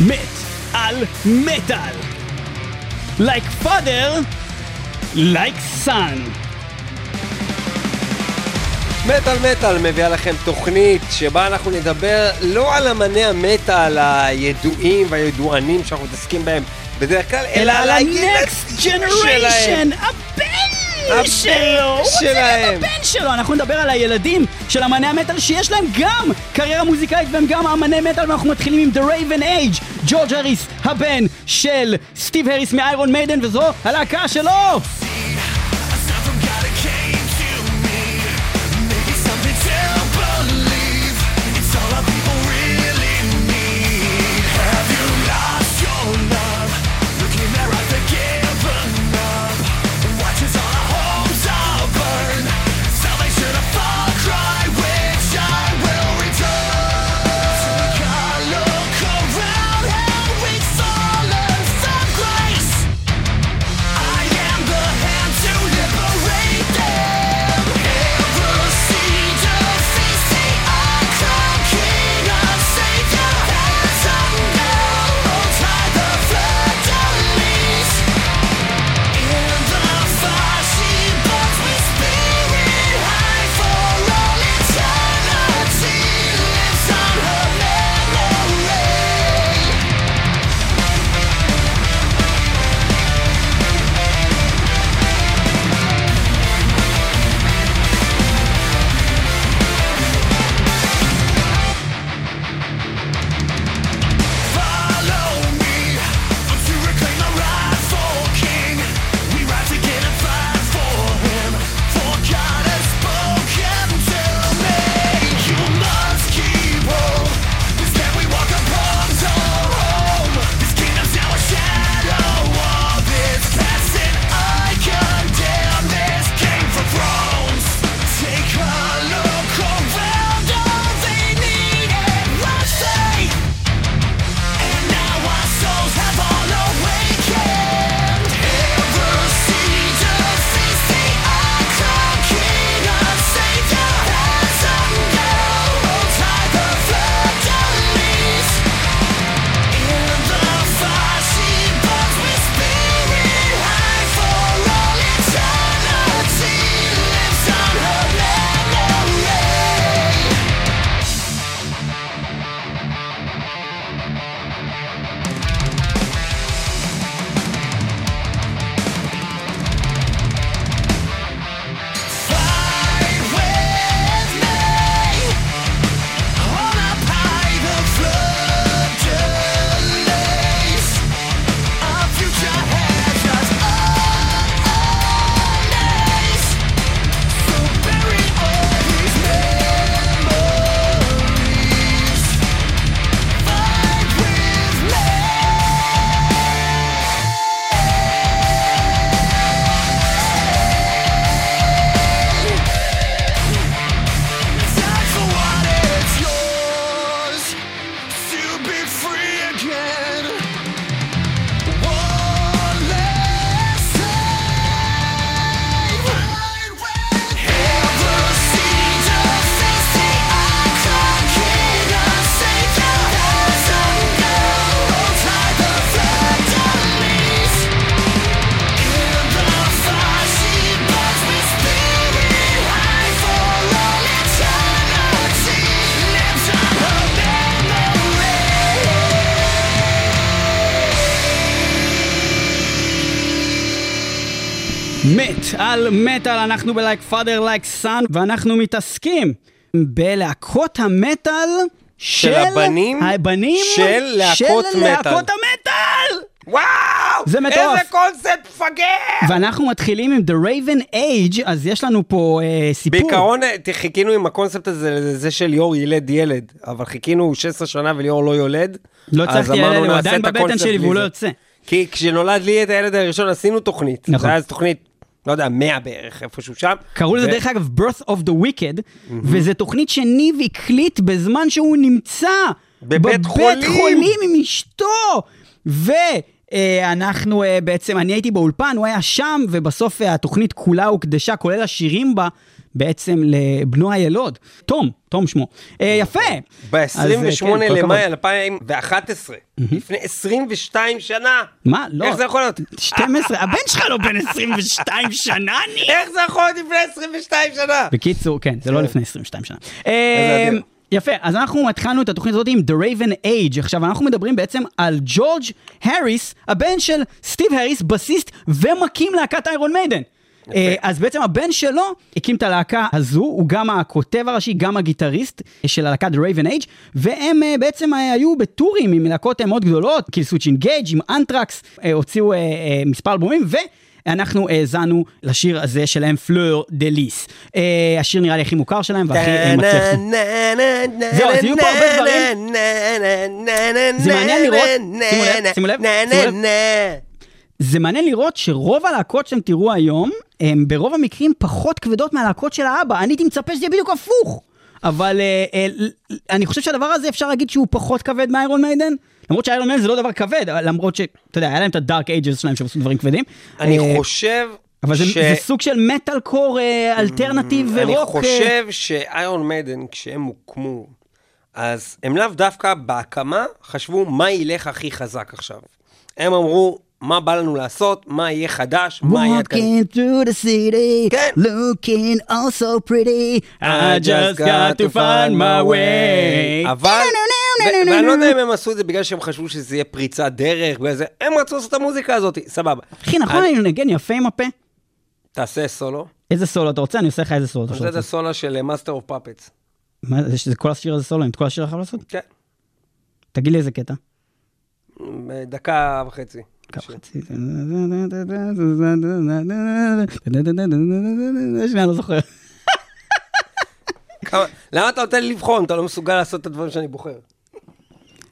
מת על מטאל. Like father, like son. מטאל מטאל מביאה לכם תוכנית שבה אנחנו נדבר לא על אמני המטאל הידועים והידוענים שאנחנו מתעסקים בהם בדרך כלל, אלא על ה-next generation, הבן שלו. הוא רוצה. להיות הבן שלו. אנחנו נדבר על הילדים של אמני המטאל שיש להם גם קריירה מוזיקאית והם גם אמני מטאל ואנחנו מתחילים עם The Raven Age, ג'ורג' הריס, הבן של סטיב הריס מאיירון מיידן וזו הלהקה שלו. מת על מטאל, אנחנו ב-like father like son, ואנחנו מתעסקים בלהקות המטאל של... הבנים הבנים של להקות של מטאל. להקות המטאל! וואו! זה מטורף. איזה קונספט מפגר! ואנחנו מתחילים עם The Raven Age, אז יש לנו פה אה, סיפור. בעיקרון אה, חיכינו עם הקונספט הזה לזה של ליאור ילד ילד, אבל חיכינו 16 שנה וליאור לא יולד. לא הצלחתי ילד, הוא עדיין בבטן שלי והוא לא. יוצא. כי כשנולד לי את הילד הראשון עשינו תוכנית. נכון. זה היה תוכנית, לא יודע, 100 בערך, איפשהו שם. קראו לזה ו- דרך אגב birth of the wicked, וזה תוכנית שניב הקליט בזמן שהוא נמצא בבית חולים. חולים עם אשתו. ואנחנו בעצם, אני הייתי באולפן, הוא היה שם, ובסוף אה, התוכנית כולה הוקדשה, כולל השירים בה, בעצם לבנו הילוד, תום, תום שמו. אה, יפה. אז, אה, ב-28 כן, למאי הכבוד. 2011, לפני 22 שנה. מה? לא. איך זה יכול להיות? 12, הבן שלך לא בן 22 שנה, אני... איך זה יכול להיות לפני 22 שנה? בקיצור, כן, זה לא. לפני 22 שנה. אה. יפה, אז אנחנו התחלנו את התוכנית הזאת עם The Raven Age. עכשיו, אנחנו מדברים בעצם על ג'ורג' הריס, הבן של סטיב הריס, בסיסט ומקים להקת איירון מיידן. אה, אז בעצם הבן שלו הקים את הלהקה הזו, הוא גם הכותב הראשי, גם הגיטריסט של הלהקת The Raven Age, והם אה, בעצם אה, היו בטורים עם להקות מאוד גדולות, Killswitch Engage עם אנטרקס, הוציאו מספר אלבומים, ואנחנו האזנו לשיר הזה שלהם, Fleur de Lis. השיר נראה לי הכי מוכר שלהם והכי מצליח. זהו, אז יהיו פה הרבה דברים. זה מעניין לראות, שימו לב, שימו לב. זה מעניין לראות שרוב הלהקות שאתם תראו היום, הם ברוב המקרים פחות כבדות מהלהקות של האבא. אני הייתי מצפה שזה יהיה בדיוק הפוך. אבל אה, אה, אני חושב שהדבר הזה אפשר להגיד שהוא פחות כבד מאיירון מיידן. למרות שאיירון מיידן זה לא דבר כבד, למרות שאתה יודע, היה להם את ה dark ages שלהם שהם עשו דברים כבדים. אני אה, חושב אבל זה, ש- זה סוג של מטאל קור אה, alternative rock. אני אה, חושב שאיירון מיידן, כשהם הוקמו, אז הם לאו דווקא בהקמה חשבו מה ילך הכי חזק עכשיו. הם אמרו, מה בא לנו לעשות, מה יהיה חדש, מה יהיה... כאן. Walking through the city, כן. looking all so pretty, I just got to find my way. אבל, ואני לא יודע אם הם עשו את זה בגלל שהם חשבו שזה יהיה פריצת דרך, בגלל זה, הם רצו לעשות את המוזיקה הזאת, סבבה. אחי, נכון, אני- מנגן יפה עם הפה? תעשה סולו. איזה סולו אתה רוצה? אני עושה לך איזה סולו אתה רוצה רוצה. הסולו של Master of Puppets. מה, זה כל השיר הזה סולו, את כל השיר אתה לעשות? כן, תגיד לי איזה קטע. דקה וחצי. שנייה, לא זוכר. למה אתה נותן לי לבחון? אתה לא מסוגל לעשות את הדברים שאני בוחר.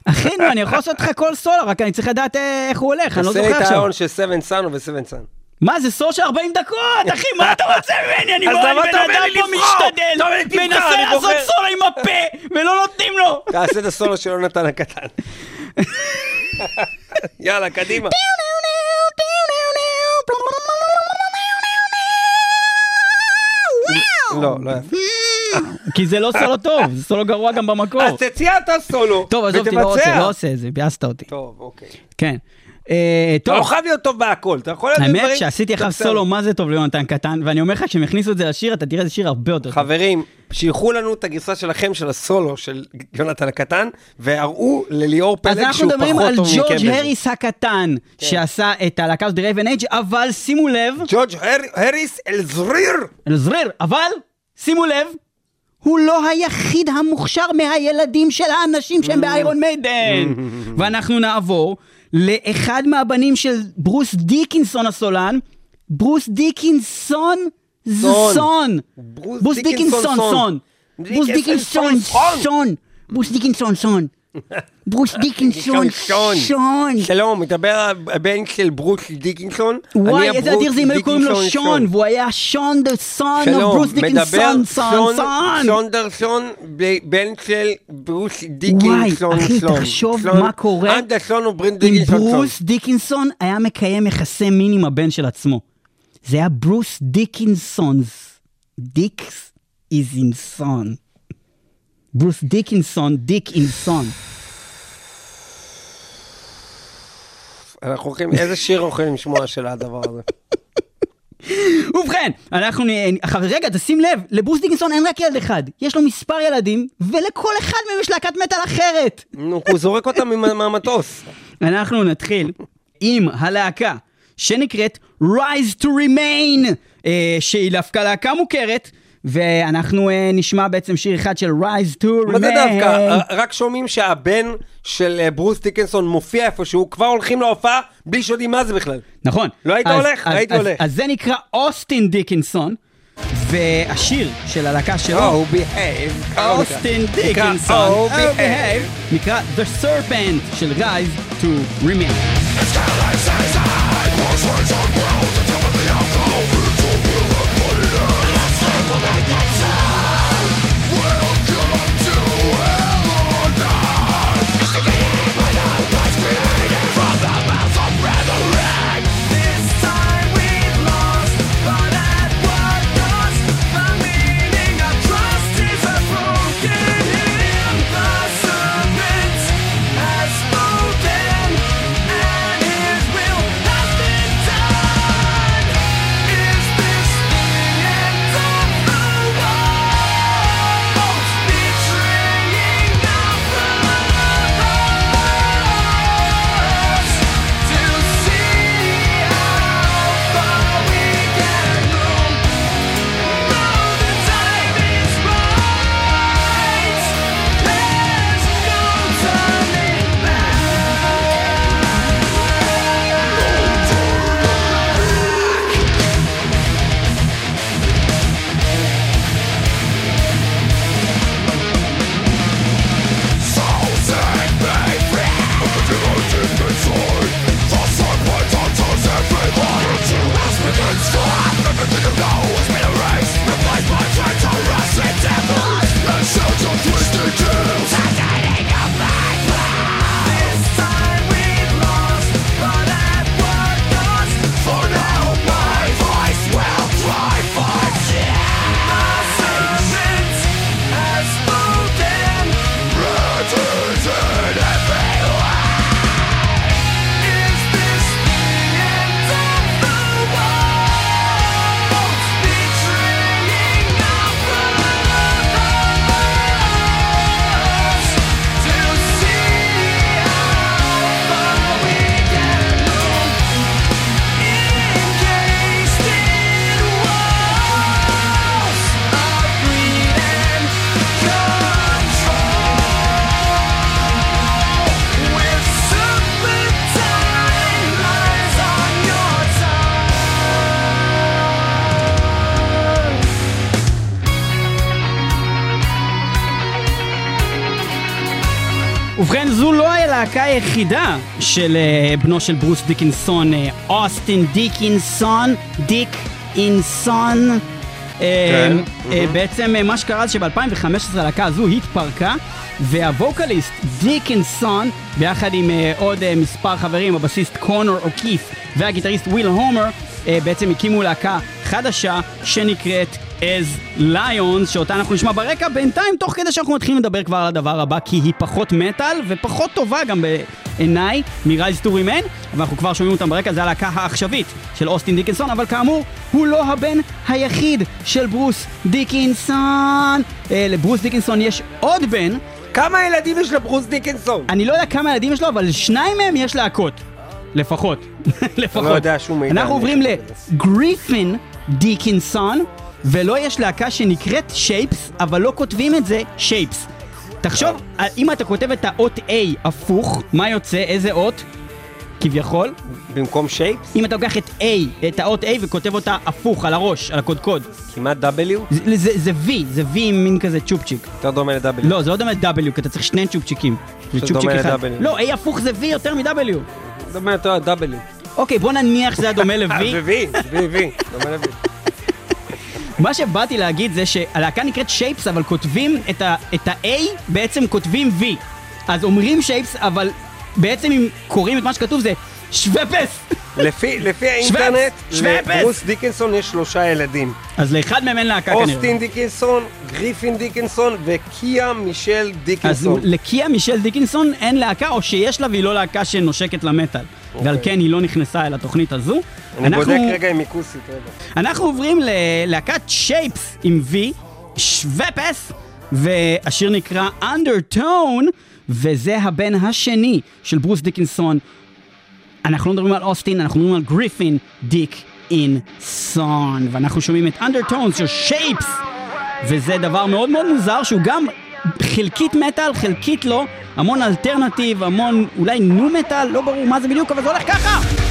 אחי, נו, אני יכול לעשות לך כל סולו, רק אני צריך לדעת אה, איך הוא הולך, אני לא תעשה לי זוכר את עכשיו. ההון של 7 סאן ו-7 סאן. מה, זה סול של 40 דקות, אחי, מה אתה רוצה ממני? אני בן אדם פה? משתדל, מנסה לעשות. סולו עם הפה, ולא נותנים לו. תעשה את הסולו של יונתן הקטן. יאללה, קדימה. לא, לא יפה. כי זה לא סולו טוב, זה סולו גרוע גם במקור. אז תציע אתה סולו, טוב, עזוב אותי, לא ותבצע. לא עושה את זה, ביאסת אותי. טוב, אוקיי. כן. אה, אתה לא טוב, חייב להיות טוב בהכל, אתה יכול להיות האמת שעשיתי עכשיו סולו מה זה טוב ליונתן קטן, ואני אומר לך, כשהם יכניסו את זה לשיר, אתה תראה איזה שיר הרבה יותר טוב. חברים, שילחו לנו את הגרסה שלכם של הסולו של יונתן הקטן, והראו לליאור אז פלג אנחנו שהוא מדברים פחות על טוב מכם ג'ורג' בזה. הריס הקטן, שעשה את הלהקה של Raven Age, אבל שימו לב, ג'ורג' הר- הריס אלזריר! אלזריר, אבל שימו לב, הוא לא היחיד המוכשר מהילדים של האנשים שהם ב Iron Maiden. ואנחנו נעבור לאחד מהבנים של ברוס דיקינסון הסולן, ברוס דיקינסון the son. ברוס דיקינסון son. ברוס דיקינסון son. son. ברוס דיקינסון son. ברוס דיקינסון דיקנסון. son. שלום, מדבר הבן של ברוס דיקנסון. וואי, איזה אדיר זה אם היו קוראים לו שון, והוא היה שון the son שלום, ברוס מדבר דיקנסון son שון son. שונדרסון, ב- בן של ברוס דיקנסון אחי, son. תחשוב son. מה קורה אם. ברוס דיקינסון היה מקיים יחסי מין עם הבן של עצמו. זה היה ברוס דיקינסונס. dicks is in son. ברוס דיקינסון, dick in son. אנחנו הולכים, איזה שיר יכולים לשמוע של הדבר הזה? ובכן, אנחנו... אבל רגע, תשים לב, לברוס דיקינסון אין רק ילד אחד. יש לו מספר ילדים, ולכל אחד מהם יש להקת מטאל אחרת. נו, הוא זורק אותם מה- מהמטוס. אנחנו נתחיל עם הלהקה שנקראת Rise to Remain, אה, שהיא דווקא להקה מוכרת, ואנחנו אה, נשמע בעצם שיר אחד של Rise to Remain. מה זה דווקא? רק שומעים שהבן של אה, ברוס דיקנסון מופיע איפשהו, כבר הולכים להופעה בלי שיודעים מה זה בכלל. נכון. לא היית אז- הולך? אז- הייתי אז- הולך. אז זה נקרא אוסטין דיקנסון, והשיר של הלהקה שלו, Oh, behave. אוסטין דיקנסון, Oh, Oh. Behave, נקרא The Serpent של Rise to Remain. היחידה של אה, בנו של ברוס דיקינסון, אה, אוסטין דיקינסון, dick in son. אה, כן, בעצם מה שקרה זה שב-2015 הלהקה הזו התפרקה והווקליסט דיקינסון ביחד עם עוד מספר חברים, הבסיסט קונור אוקיף והגיטריסט וויל הומר בעצם הקימו להקה חדשה שנקראת As Lions שאותה אנחנו נשמע ברקע. בינתיים תוך כדי שאנחנו מתחילים לדבר כבר על הדבר הבא כי היא פחות מטאל ופחות טובה גם בעיניי מ-Rise to Remain ואנחנו כבר שומעים אותם ברקע זה הלהקה העכשווית של אוסטין דיקנסון אבל כאמור הוא לא הבן היחיד של ברוס דיקנסון. אה, לברוס דיקנסון יש עוד בן. כמה ילדים יש לברוס דיקנסון? אני לא יודע כמה ילדים יש לו אבל שניים מהם יש להקות לפחות לפחות לא יודע שום מידע אנחנו עוברים. לגריפין דיקינסון ולא יש להקה שנקראת שייפס אבל לא כותבים את זה שייפס תחשוב, אם אתה כותב את האות A הפוך, מה יוצא? איזה אות? כביכול. במקום שייפס? אם אתה לוקח את A, את האות A וכותב אותה הפוך, על הראש, על הקודקוד. כמעט W? זה, זה, זה V, זה V עם מין כזה צ'ופצ'יק. יותר דומה ל-W. לא, זה לא דומה ל-W, כי אתה צריך שני צ'ופצ'יקים. זה צ'ופצ'יק דומה אחד. ל-W. לא, A הפוך זה V יותר מ-W. דומה יותר ל-W. אוקיי, בוא נניח שזה היה דומה ל-V. זה V, זה V, דומה ל-V. מה שבאתי להגיד זה שהלהקה נקראת שייפס, אבל כותבים את ה- את ה-A, בעצם כותבים V. אז אומרים שייפס, אבל בעצם אם קוראים את מה שכתוב זה שוופס. לפי לפי האינטרנט. לברוס דיקנסון יש שלושה ילדים. אז לאחד מהם אין להקה כנראה. אוסטין דיקנסון, גריפין דיקנסון וקיה מישל אז דיקנסון. לקיה מישל דיקינסון אין להקה, או שיש לה והיא לא להקה שנושקת למטאל. ועל כן היא לא נכנסה אל התוכנית הזו. אני אנחנו- בודק רגע עם מיקוסית, רגע. אנחנו עוברים ללהקת שייפס עם V, SHVPES, והשיר נקרא Undertone, וזה הבן השני של ברוס דיקינסון. אנחנו לא מדברים על אוסטין, אנחנו מדברים על גריפין dick in son, ואנחנו שומעים את Undertones של SHVPES, וזה דבר מאוד מאוד מוזר שהוא גם חלקית מטאל, חלקית לא, המון אלטרנטיב, המון אולי nu metal, לא ברור מה זה בדיוק, אבל זה הולך ככה!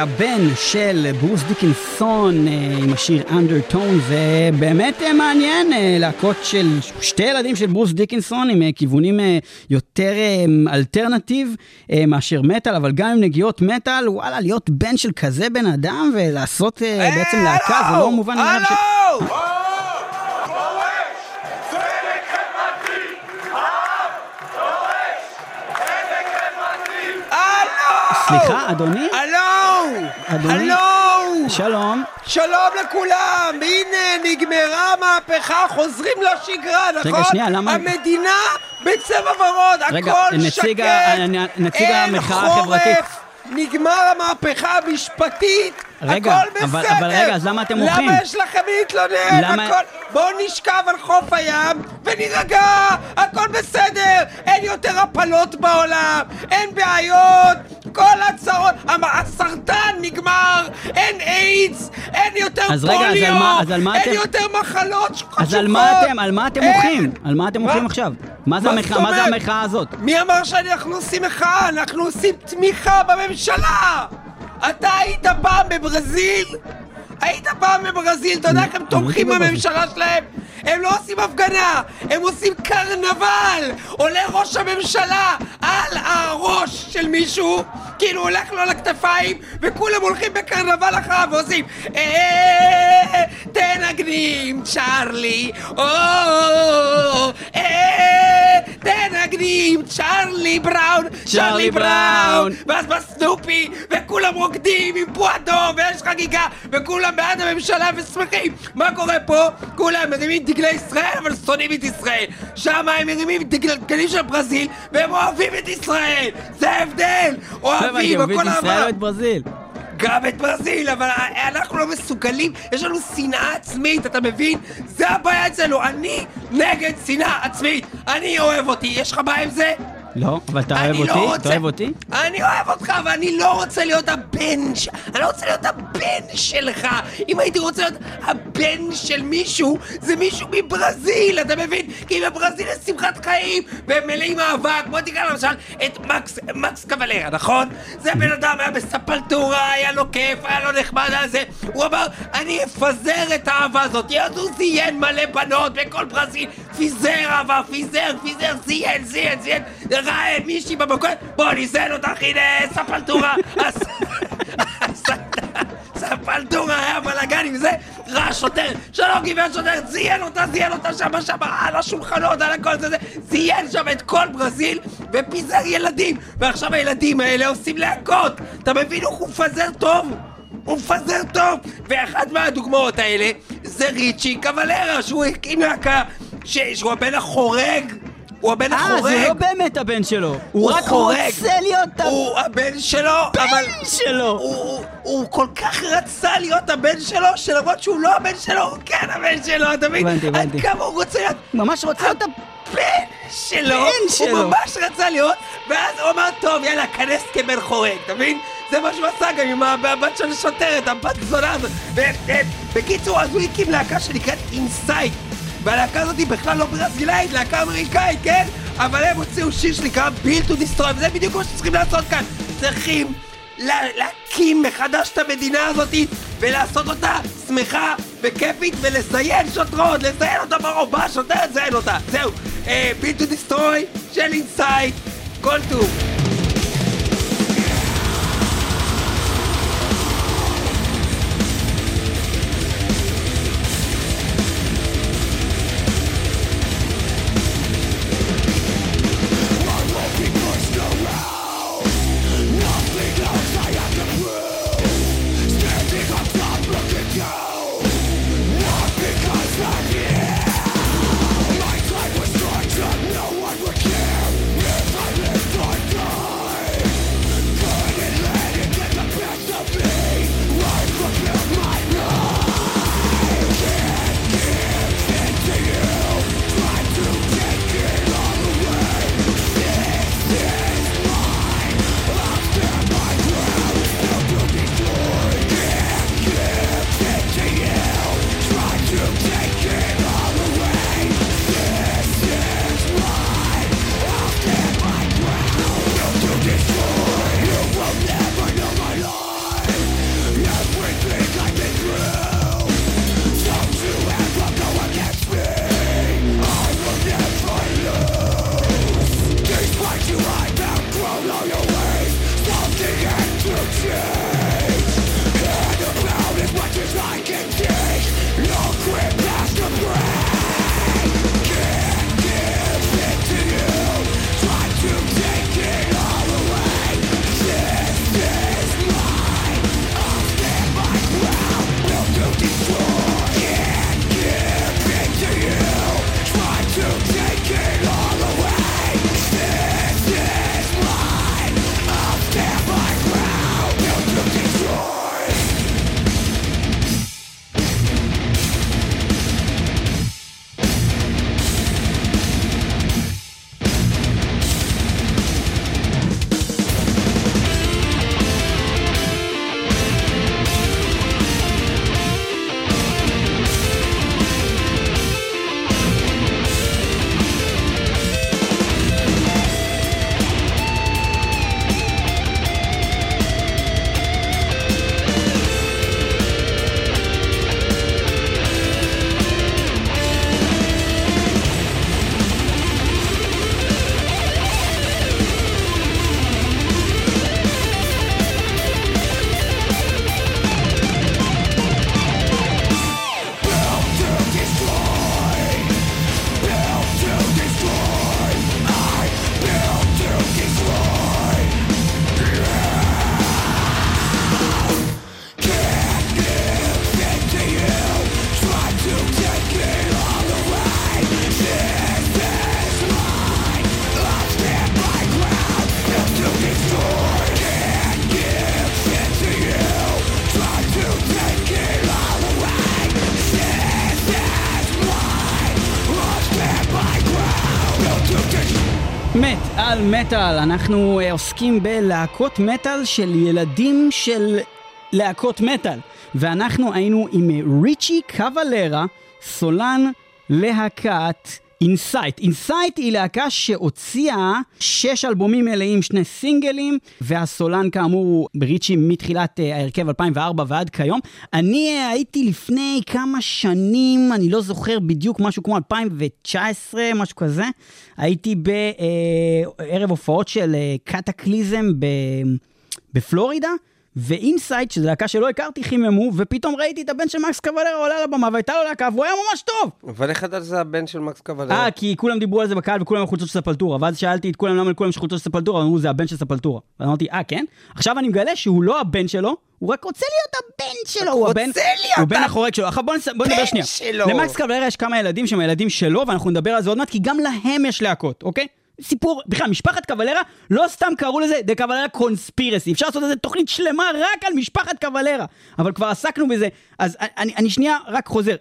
הבן של ברוס דיקנסון אה, עם השיר אנדרטון, זה באמת אה, מעניין, אה, להקות של שתי ילדים של ברוס דיקנסון עם כיוונים יותר אלטרנטיב מאשר מטאל, אבל גם עם נגיעות מטאל, וואלה, להיות בן של כזה בן אדם ולעשות בעצם להקה, זה לא מובן מאליו. ש-! סליחה, אדוני? הלו! אדוני? הלו! שלום. שלום לכולם, הנה נגמרה המהפכה, חוזרים לשגרה, נכון? רגע, שנייה, למה- המדינה בצבע ורוד, רגע, הכל נציג שקט, ה- נציג אין המחאה חורף, החברתית. נגמר המהפכה המשפטית, רגע, הכל בסדר. אבל- אבל רגע, אז למה אתם מוחים? למה יש לכם להתלונן? למה- הכל... בואו נשכב על חוף הים ונירגע, הכל בסדר, אין יותר הפלות בעולם, אין בעיות, כל הצרות, הסרטן נגמר, אין איידס, אין יותר אז רגע, אז פוליו, על מה- אז על מה אין אתם- יותר מחלות חשוכות. אז על מה אתם, על מה אתם. מוחים? על מה אתם מוחים? עכשיו? מה זה זאת מה זה? המחאה הזאת? מי אמר שאנחנו עושים מחאה? אנחנו עושים תמיכה בממשלה! אתה היית פעם בברזיל? היית פעם בברזיל, אתה יודע איך הם תומכים. בממשלה שלהם? הם לא עושים הפגנה, הם עושים קרנבל! עולה ראש הממשלה על הראש של מישהו, כאילו הולך לו על הכתפיים, וכולם הולכים בקרנבל אחריו ועושים אה, תנגנים, צ'ארלי, או, אה, תנגנים, צ'ארלי בראון, צ'ארלי בראון, ואז בא סנופי, וכולם רוקדים עם פועדו, ויש חגיגה, וכולם בעד הממשלה ושמחים. מה קורה פה? כולם מרימים דגלי ישראל, אבל שונאים את ישראל. שם הם מרימים דגל- דגלים של ברזיל, והם אוהבים את ישראל. זה ההבדל. אוהבים, הכל ישראל אהבה. או את ברזיל? גם את ברזיל, אבל אנחנו לא מסוגלים, יש לנו שנאה עצמית, אתה מבין? זה הבעיה אצלנו, אני נגד שנאה עצמית, אני אוהב אותי, יש לך בעיה עם זה? לא, אבל אתה אוהב לא אותי? אתה אוהב אותי? אני אוהב אותך, אבל אני לא רוצה להיות הבן ש... אני לא רוצה להיות הבן שלך. אם הייתי רוצה להיות הבן של מישהו, זה מישהו מברזיל, אתה מבין? כי בברזיל יש שמחת חיים, והם מלאים אהבה. בוא תקרא למשל את מקס, מקס קבלרה, נכון? זה בן אדם היה בספלטורה, היה לו כיף, היה לו נחמד על זה. הוא אמר, אני אפזר את האהבה הזאת. אז הוא זיין מלא בנות בכל ברזיל, פיזר אהבה, פיזר, פיזר, זיין, זיין, זיין. ראה מישהי במקום, בוא ניזן אותך, הנה, ספלטורה. ספלטורה היה בלאגן עם זה, ראה שוטר, שלום גברת שוטרת, זיין אותה, זיין אותה שם, שם, על השולחנות, על הכל זה, זה, זיין שם את כל ברזיל, ופיזר ילדים, ועכשיו הילדים האלה עושים להקות, אתה מבין איך הוא מפזר טוב? הוא מפזר טוב! ואחת מהדוגמאות האלה זה ריצ'י קבלרה, שהוא הקים להקה, שהוא הבן החורג, הוא הבן אה, החורג. זה לא באמת הבן שלו. הוא רק חורג. רוצה להיות הוא הבן שלו, אבל... הבן שלו. הוא, הוא, הוא כל כך רצה להיות הבן שלו, שלמרות שהוא לא הבן שלו, הוא כן הבן שלו, אתה מבין? הבנתי, הבנתי. עד כמה הוא רוצה להיות ממש רוצה להיות הבן שלו. הבן שלו. הוא ממש רצה להיות, ואז הוא אמר, טוב, יאללה, כנס כבן חורג, אתה מבין? זה מה שהוא עשה גם עם הבת של השוטרת, הבת זונה הזאת. בקיצור, אז הוא הקים להקה שנקראת Incite. והלהקה הזאת היא בכלל לא ברזילאית, להקה אמריקאית, כן? אבל הם הוציאו שיר שנקרא Build to Destroy, וזה בדיוק מה שצריכים לעשות כאן. צריכים לה, להקים מחדש את המדינה הזאת ולעשות אותה שמחה וכיפית ולזיין שוטרות, לזיין אותה ברוב, באה שוטרת, זיין אותה. זהו. Build to Destroy של Incite, כל טוב. מטאל, אנחנו אה, עוסקים בלהקות מטאל של ילדים של להקות מטאל. ואנחנו היינו עם אה, ריצ'י קוולרה, סולן להקת Incite. Incite היא להקה שהוציאה שש אלבומים מלאים, שני סינגלים, והסולן כאמור הוא ריצ'י מתחילת אה, ההרכב 2004 ועד כיום. אני אה, הייתי לפני כמה שנים, אני לא זוכר בדיוק, משהו כמו 2019, משהו כזה. הייתי בערב הופעות של אה, Kataklysm. בפלורידה. ו Incite, שזו להקה שלא הכרתי, חיממו, ופתאום ראיתי את הבן של מקס קוולרה עולה על הבמה, והייתה לו להקה, והוא היה ממש טוב! אבל איך ידעת שזה הבן של מקס קוולרה? אה, כי כולם דיברו על זה בקהל וכולם עם חולצות של Sepultura, ואז שאלתי את כולם למה לכולם יש חולצות של Sepultura, אמרו זה הבן של Sepultura. ואז אמרתי, אה, כן? עכשיו אני מגלה שהוא לא הבן שלו, הוא רק רוצה להיות הבן שלו, הוא הבן, הוא בן החורג שלו. עכשיו בוא, נס... בוא נדבר שנייה. שלו. למקס קוולרה יש כמה ילדים שהם הילדים שלו, ואנחנו נדבר על זה עוד מעט, כי גם להם יש להקות, אוקיי? סיפור, בכלל, משפחת קוולרה, לא סתם קראו לזה דה קוולרה קונספירסי. אפשר לעשות איזה תוכנית שלמה רק על משפחת קוולרה. אבל כבר עסקנו בזה. אז אני, אני שנייה רק חוזר.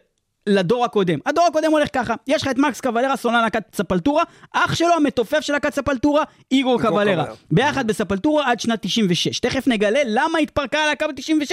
לדור הקודם. הדור הקודם הולך ככה, יש לך את מקס קוולרה, סולן להקת ספלטורה, אח שלו המתופף של להקת ספלטורה, איגור. קוולרה. ביחד בספלטורה עד שנת 96. תכף נגלה למה התפרקה הלהקה ב-96,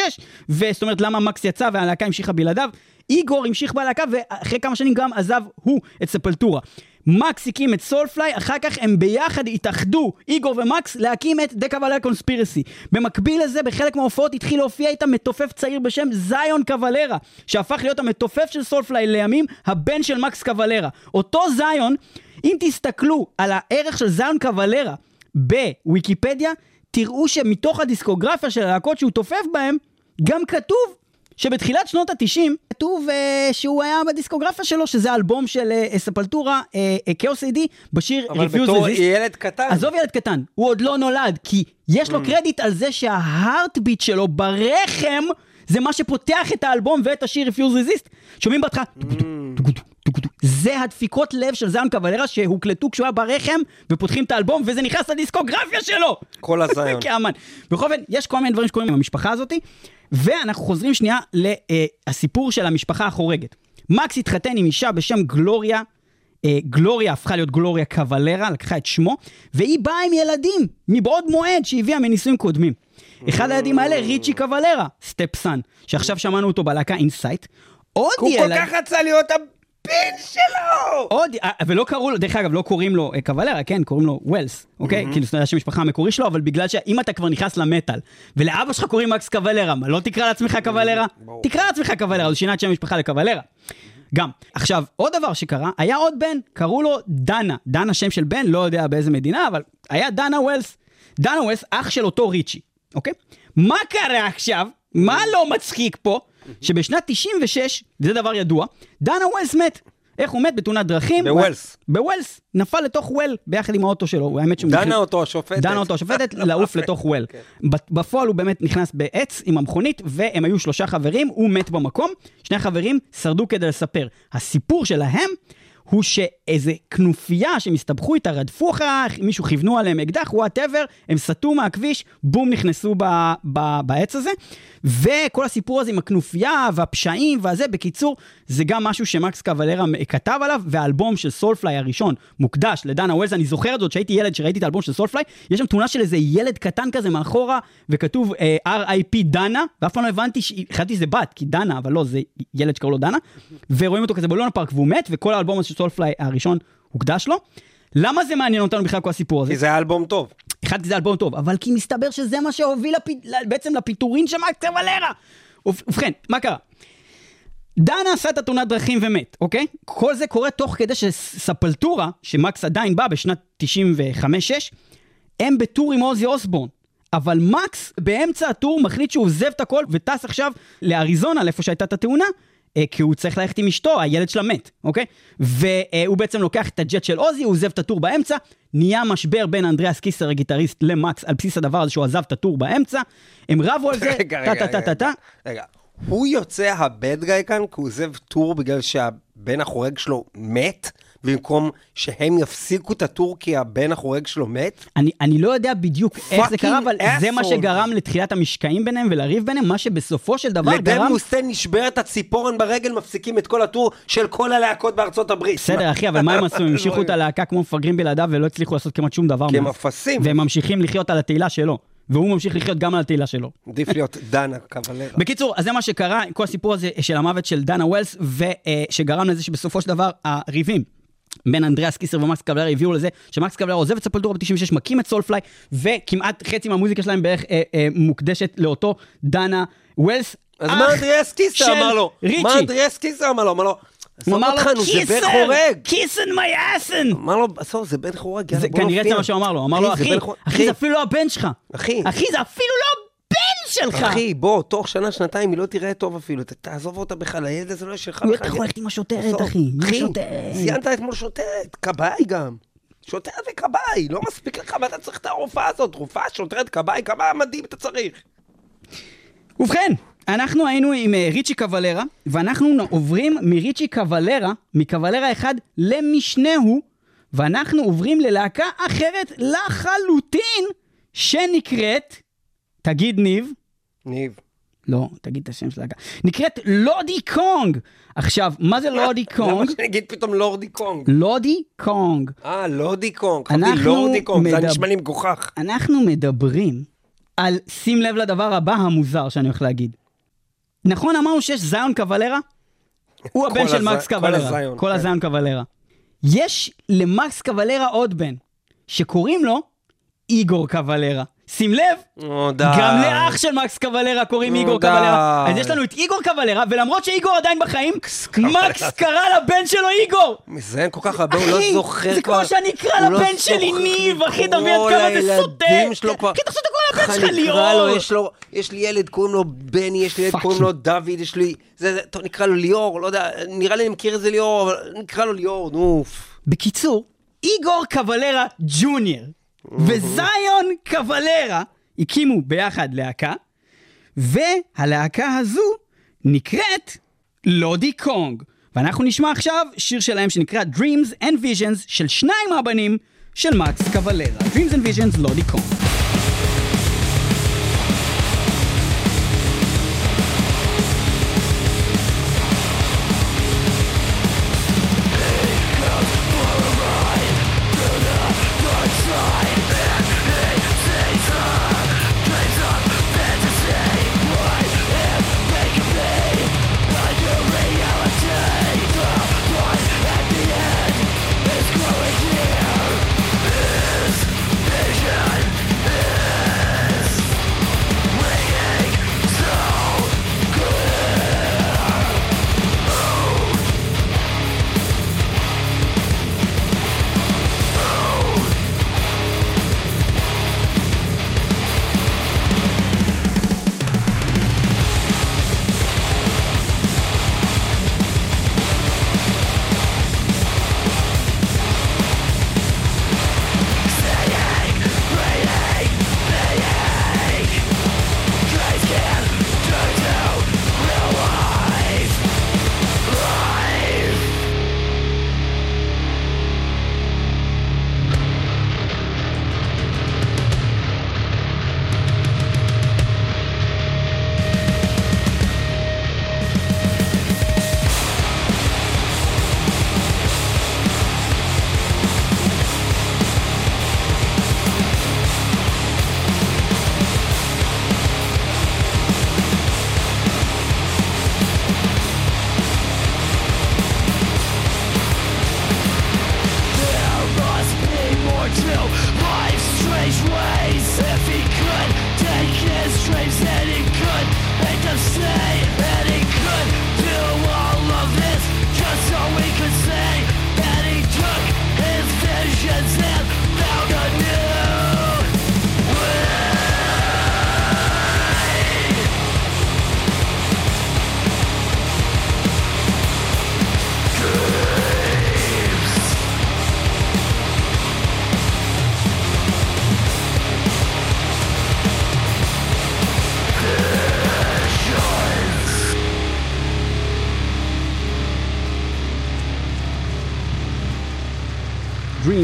וזאת אומרת למה מקס יצא והלהקה המשיכה בלעדיו. איגור המשיך בלהקה ואחרי כמה שנים גם עזב הוא את ספלטורה. מקס הקים את סולפליי, אחר כך הם ביחד התאחדו, איגור ומקס, להקים את דה קוולרה קונספירסי. במקביל לזה, בחלק מההופעות התחיל להופיע איתם מתופף צעיר בשם זיון קוולרה, שהפך להיות המתופף של סולפליי לימים, הבן של מקס קוולרה. אותו זיון, אם תסתכלו על הערך של זיון קוולרה בוויקיפדיה, תראו שמתוך הדיסקוגרפיה של הלהקות שהוא תופף בהם, גם כתוב שבתחילת שנות ה-90 כתוב uh, שהוא היה בדיסקוגרפיה שלו, שזה האלבום של uh, ספלטורה, כאוס uh, איי-די, בשיר אבל Refuse בתור. ילד קטן. עזוב ילד קטן, הוא עוד לא נולד, כי יש Mm. לו קרדיט על זה שההארטביט שלו ברחם, זה מה שפותח את האלבום ואת השיר Refuse Resist. שומעים בהתחלה, Mm. זה הדפיקות לב של זיון קוולרה שהוקלטו כשהוא היה ברחם, ופותחים את האלבום, וזה נכנס לדיסקוגרפיה שלו! כל הזיון. כאמן. בכל אופן, יש כל מיני דברים שקורים עם המשפחה הזאתי, ואנחנו חוזרים שנייה לסיפור של המשפחה החורגת. מקס התחתן עם אישה בשם גלוריה, אה, גלוריה הפכה להיות גלוריה קוולרה, לקחה את שמו, והיא באה עם ילדים מבעוד מועד שהביאה מנישואים קודמים. אחד הילדים האלה, ריצ'י קוולרה, stepson, שעכשיו שמענו אותו בלהקה Incite. עוד הוא כל ילד... כך רצה להיות הבן שלו! עוד, אה, ולא קראו לו, דרך אגב, לא קוראים לו אה, קוולרה, כן, קוראים לו ווילס, אוקיי? כאילו, זה השם המשפחה המקורי שלו, אבל בגלל שאם אתה כבר נכנס למטאל, ולאבא שלך קוראים מקס קוולרה, מה, לא תקרא לעצמך קוולרה? תקרא לעצמך קוולרה, הוא שינה את שם המשפחה לקוולרה. גם. עכשיו, עוד דבר שקרה, היה עוד בן, קראו לו דנה. דנה שם של בן, לא יודע באיזה מדינה, אבל היה דנה ווילס. דנה ווילס, אח של אותו ריצ'י. אוקיי? מה קרה עכשיו? מה לא מצחיק פה? שבשנת 96, וזה דבר ידוע, דנה ווילס מת. איך הוא מת? בתאונת דרכים. בווילס. בווילס. נפל לתוך well ביחד עם האוטו שלו. האמת שהוא... דנה אותו השופטת. דנה אותו השופטת, לעוף לתוך well. ב- בפועל הוא באמת נכנס בעץ עם המכונית, והם היו שלושה חברים, הוא מת במקום, שני חברים שרדו כדי לספר. הסיפור שלהם הוא שאיזה כנופיה שהם הסתבכו איתה, רדפו אחריה, מישהו כיוונו עליהם אקדח, whatever, הם סטו מהכביש, בום, נכנסו ב- ב- בעץ הזה. וכל הסיפור הזה עם הכנופיה והפשעים והזה, בקיצור, זה גם משהו שמקס קוולרה כתב עליו, והאלבום של Soulfly הראשון מוקדש לדנה ווילס, אני זוכר את זאת שהייתי ילד שראיתי את האלבום של Soulfly, יש שם תמונה של איזה ילד קטן כזה מאחורה, וכתוב אה, R.I.P. דנה, ואף פעם לא הבנתי, ש- חשבתי שזה בת, כי דנה, אבל לא, זה ילד שקראו לו דנה, ורואים אותו כזה בלונה פארק והוא מת, וכל האלבום הזה של סולפליי הראשון הוקדש לו. למה זה מעניין אותנו בכלל כל הסיפור הזה? כי זה היה אלבום טוב. אחד, כי זה אלבום טוב, אבל כי מסתבר שזה מה שהוביל לפ... בעצם לפיטורין של מקס קוולרה. וב- ובכן, מה קרה? דנה עשה את התאונת דרכים ומת, אוקיי? כל זה קורה תוך כדי שספלטורה, שמקס עדיין בא בשנת 95-6, הם בטור עם עוזי אוסבורן. אבל מקס באמצע הטור מחליט שהוא עוזב את הכל וטס עכשיו לאריזונה, לאיפה שהייתה את התאונה, כי הוא צריך ללכת עם אשתו, הילד שלה מת, אוקיי? והוא בעצם לוקח את הג'ט של עוזי, הוא עוזב את הטור באמצע, נהיה משבר בין אנדריאס קיסר הגיטריסט למקס על בסיס הדבר הזה שהוא עזב את הטור באמצע, הם רבו על זה, טה רגע, טה טה. טה טה, רגע, הוא יוצא הבד גאי כאן, כי הוא עוזב טור בגלל שהבן החורג שלו מת, במקום שהם יפסיקו את הטור כי הבן החורג שלו מת? אני, אני לא יודע בדיוק איך זה קרה, אבל Fucking זה מה asshole. שגרם לתחילת המשקעים ביניהם ולריב ביניהם, מה שבסופו של דבר גרם... מוסטיין נשברת הציפורן ברגל, מפסיקים את כל הטור של כל הלהקות בארצות הברית. בסדר, אחי, אבל מה הם עשו? הם המשיכו את הלהקה כמו מפגרים בלעדיו ולא הצליחו לעשות כמעט שום דבר. כי הם. אפסים. והם ממשיכים לחיות על התהילה שלו. והוא ממשיך לחיות גם על התהילה שלו. עדיף להיות דנה קבלרה. בקיצור, אז זה מה שקרה, כל הסיפור הזה של המוות של דנה ווילס, ושגרם לזה שבסופו של דבר הריבים. בין אנדריאס קיסר ומקס קוולרה הביאו לזה שמקס קוולרה עוזב את Sepultura ב-96, מקים את Soulfly, וכמעט חצי מהמוזיקה שלהם בערך אה, אה, מוקדשת לאותו דנה ווילס. אז מה אנדריאס קיסר אמר לו? ריצ'י. מה אנדריאס קיסר אמר לו? אמר לו, הוא אמר לו, קיסר. Kiss my ass. אמר לו, עזוב, זה בן חורג, יאללה, בוא כנראה נופיע. זה מה שהוא אמר לו, אמר לו, אחי. אחי, זה אפילו לא הבן שלך. אחי. אחי, זה אפילו לא שלך. אחי, בוא, תוך שנה, שנתיים היא לא תראה טוב אפילו, תעזוב אותה בכלל, הילד הזה לא שלך הוא בכלל. יכול ללכת עם השוטרת. אחי, אחי. ציינת אתמול שוטרת, כבאי גם. שוטרת וכבאי, לא מספיק לך, מה אתה צריך את הרופאה הזאת? רופאה, שוטרת, כבאי, כמה מדהים אתה צריך? ובכן, אנחנו היינו עם אה, ריצ'י קוולרה, ואנחנו עוברים מריצ'י קוולרה, מקוולרה אחד למשנהו, ואנחנו עוברים ללהקה אחרת לחלוטין, שנקראת, תגיד ניב, ניב. לא, תגיד את השם של הלהקה, נקראת Lody Kong. עכשיו, מה זה Lody למה Kong? שאני אגיד פתאום Lordi Kong? Lody Kong. אה, Lordi Kong. חשבתי Lordi Kong, זה נשמע לי מגוחך. אנחנו מדברים על, שים לב לדבר הבא המוזר שאני הולך להגיד. נכון אמרנו שיש זיון קוולרה? הוא הבן של מקס קוולרה. כל כן. הזיון קוולרה. יש למקס קוולרה עוד בן, שקוראים לו איגור קוולרה. שים לב. גם לאח של מקס קוולרה קוראים איגור די. קוולרה. אז יש לנו את איגור קוולרה, ולמרות שאיגור עדיין בחיים. מקס קרא לבן שלו איגור. מזיין כל כך הרבה, הוא לא זוכר זה כבר. כמו שאני אקרא לא לבן שלי ניב, אחי, לקרוא עד כמה זה סוטה? כבר. אחי, תחשוב לבן איך שלך ליאור. יש לו, יש לי ילד, קוראים לו בני, יש לי ילד, קוראים. לו דוד, יש לי... זה, זה, טוב, נקרא לו ליאור, לא יודע, נראה לי אני מכיר איזה ליאור, אבל נקרא לו ליאור, נו. בקיצור, איגור קוולרה ג'וניור וזיון קוולרה הקימו ביחד להקה, והלהקה הזו נקראת לודי קונג. ואנחנו נשמע עכשיו שיר שלהם שנקרא Dreams and Visions של שניים מהבנים של מקס קוולרה. Dreams and Visions לודי קונג.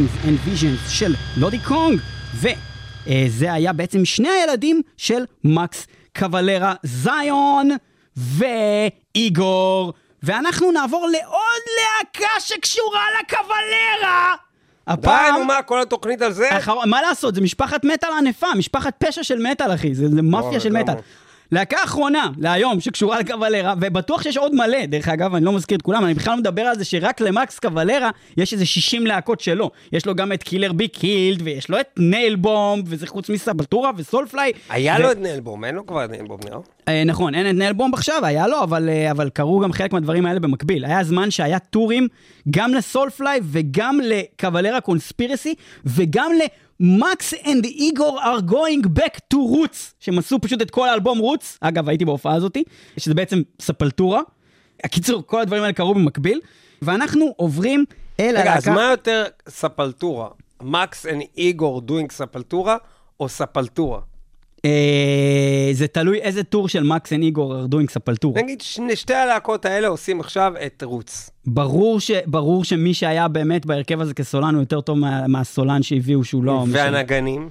And Visions של לודי קונג, וזה היה בעצם שני הילדים של מקס קוולרה, זיון ואיגור. ואנחנו נעבור לעוד להקה שקשורה לקוולרה. די, הפעם... נו מה, כל התוכנית על זה? אחרון, מה לעשות, זה משפחת מטאל ענפה, משפחת פשע של מטאל, אחי, זה, זה מאפיה של? מטאל. להקה אחרונה להיום שקשורה לקוולרה, ובטוח שיש עוד מלא, דרך אגב, אני לא מזכיר את כולם, אני בכלל לא מדבר על זה שרק למקס קוולרה יש איזה 60 להקות שלו. יש לו גם את Killer Be Killed, ויש לו את Nailbomb, וזה חוץ מ Sepultura ו Soulfly. היה ו- לו את Nailbomb, אין לו כבר את Nailbomb, נראה. אה, נכון, אין את Nailbomb עכשיו, היה לו, אבל, אה, אבל קרו גם חלק מהדברים האלה במקביל. היה זמן שהיה tour ים גם ל Soulfly וגם ל Cavalera Conspiracy וגם ל Max and Igor are going back to roots, שהם עשו פשוט את כל האלבום Roots, אגב הייתי בהופעה הזאתי, שזה בעצם Sepultura. הקיצור, כל הדברים האלה קרו במקביל, ואנחנו עוברים אל רגע, אז הלהקה... מה יותר Sepultura? Max and Igor doing Sepultura, או Sepultura? אה, זה תלוי איזה tour של Max and Igor are doing Sepultura. נגיד שני, שתי הלהקות האלה עושים עכשיו את Roots. ברור, ש, ברור שמי שהיה באמת בהרכב הזה כסולן הוא יותר טוב מה, מהסולן שהביאו שהוא לא... והנגנים?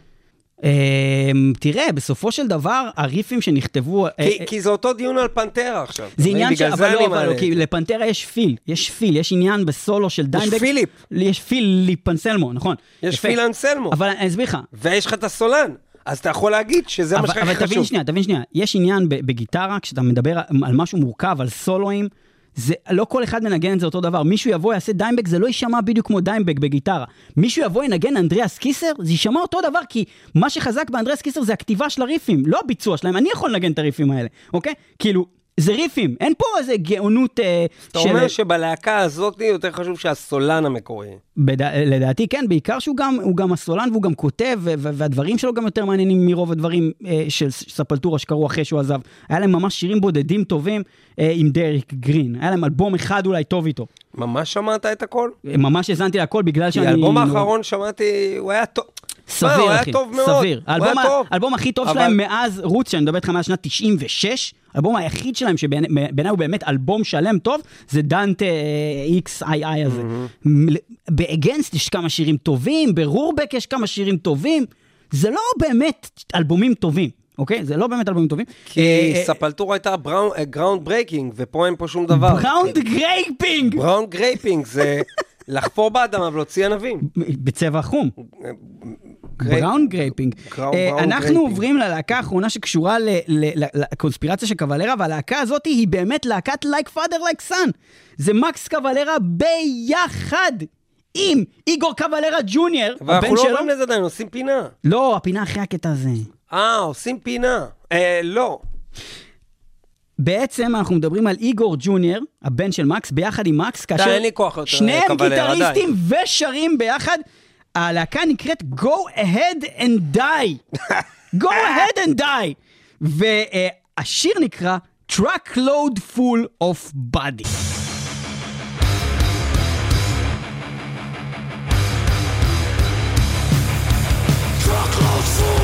אמ, תראה, בסופו של דבר, הריפים שנכתבו... אה, כי, אה, כי זה אותו דיון על פנתרה עכשיו. זה עניין של... אבל לא, אבל לא, כי זה. לפנתרה יש פיל, יש פיל, יש עניין בסולו של דיימבג. פיליפ. יש פיליפ אנסלמו, נכון. יש יפה. פיל אנסלמו, אבל אני אסביר לך. ויש לך את הסולן, אז אתה יכול להגיד שזה מה אבל, שהכי אבל חשוב. תבין שנייה, תבין שנייה, יש עניין בגיטרה, כשאתה מדבר על משהו מורכב, על סולואים, זה לא כל אחד מנגן את זה אותו דבר. מישהו יבוא, יעשה דיימבג, זה לא יישמע בדיוק כמו דיימבג בגיטרה. מישהו יבוא, ינגן אנדריאס קיסר, זה יישמע אותו דבר, כי מה שחזק באנדריאס קיסר זה הכתיבה של הריפים, לא הביצוע שלהם. אני יכול לנגן את הריפים האלה, אוקיי? כאילו, זה ריפים, אין פה איזה גאונות אה, אתה אומר שבלהקה הזאת יותר חשוב שהסולן המקורי. בד... לדעתי כן, בעיקר שהוא גם, גם הסולן והוא גם כותב, ו- והדברים שלו גם יותר מעניינים מרוב הדברים אה, של ספלטורה שקרו אחרי שהוא עזב. היה להם ממש שירים בודדים טובים אה, עם דריק גרין. היה להם אלבום אחד אולי טוב איתו. ממש שמעת את הכל? אה, ממש האזנתי להכל בגלל שאני... האלבום האחרון שמעתי, הוא היה טוב. סביר, אחי. סביר. האלבום, הכי טוב שלהם מאז Roots, שאני מדבר איתך מאז שנת 96, האלבום היחיד שלהם שבעיניי הוא באמת אלבום שלם טוב, זה דנטה XII הזה. מ- ב Against יש כמה שירים טובים, ב Roorback יש כמה שירים טובים, זה לא באמת אלבומים טובים, אוקיי? זה לא באמת אלבומים טובים. כי אה, Sepultura הייתה ground breaking, ופה אין פה שום דבר. Brown graping! Brown graping זה לחפור באדמה ולהוציא ענבים. בצבע חום. Brown graping. אה, אנחנו. עוברים ללהקה האחרונה שקשורה ל- ל- ל- לקונספירציה של קוולרה, והלהקה הזאת היא באמת להקת Like Father Like Son. זה מקס קוולרה ביחד עם איגור קוולרה ג'וניור, אבל הבן אנחנו לא שלו. אומרים לזה עדיין, עושים פינה. לא, הפינה אחרי הקטע הזה. אה, עושים פינה. אה, לא. בעצם אנחנו מדברים על איגור ג'וניור, הבן של מקס, ביחד עם מקס, כאשר אין לי כוח יותר שניהם לקוולרה, גיטריסטים ושרים ביחד. הלהקה נקראת Go Ahead and Die. Go Ahead and Die. והשיר נקרא Truckload Full of Body. Truckloads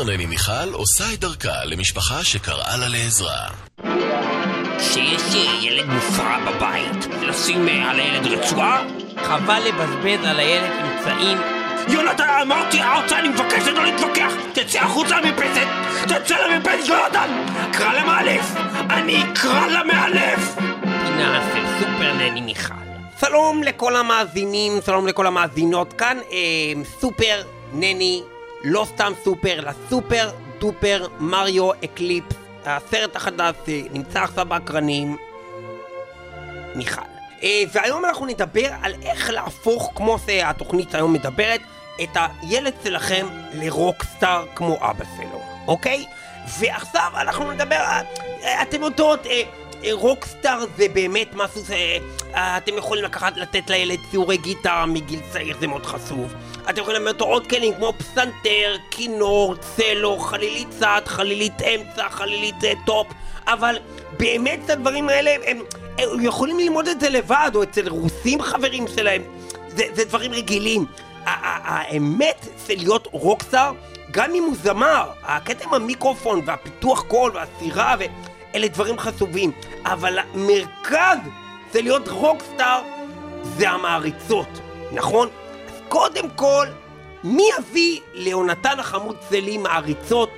סופר נני מיכל עושה את דרכה למשפחה שקראה לה לעזרה. שיש אה, ילד מופרע בבית, לשים על הילד רצועה? חבל לבזבז על הילד אמצעים. יונתן, אמרתי ארצה, אני מבקש לא להתווכח! תצא החוצה למרפסת! תצא למרפסת, יונתן! קרא למאלף! אני אקרא למאלף! פינה של סופר נני מיכל. שלום לכל המאזינים, שלום לכל המאזינות, כאן אה, סופר נני, לא סתם סופר, אלא super duper Mario Eclipse, הסרט החדש אה, נמצא עכשיו באקרנים, מיכל. אה, והיום אנחנו נדבר על איך להפוך, כמו שהתוכנית היום מדברת, את הילד שלכם ל rockstar כמו אבא שלו, אוקיי? ועכשיו אנחנו נדבר, אה, אתם יודעות, rockstar זה באמת משהו שאתם יכולים לקחת, לתת לילד שיעורי גיטרה מגיל צעיר, זה מאוד חשוב. אתם יכולים ללמד אותו עוד כלים כמו פסנתר, כינור, צלו, חלילית צד, חלילית אמצע, חלילית אה, top, אבל באמת את הדברים האלה, הם, הם יכולים ללמוד את זה לבד, או אצל רוסים חברים שלהם. זה, זה דברים רגילים. האמת זה להיות rockstar, גם אם הוא זמר, הקטע עם המיקרופון והפיתוח קול והסירה, אלה דברים חשובים. אבל המרכז זה להיות רוקסטאר, זה המעריצות, נכון? קודם כל, מי יביא ליונתן החמוד צלי מעריצות?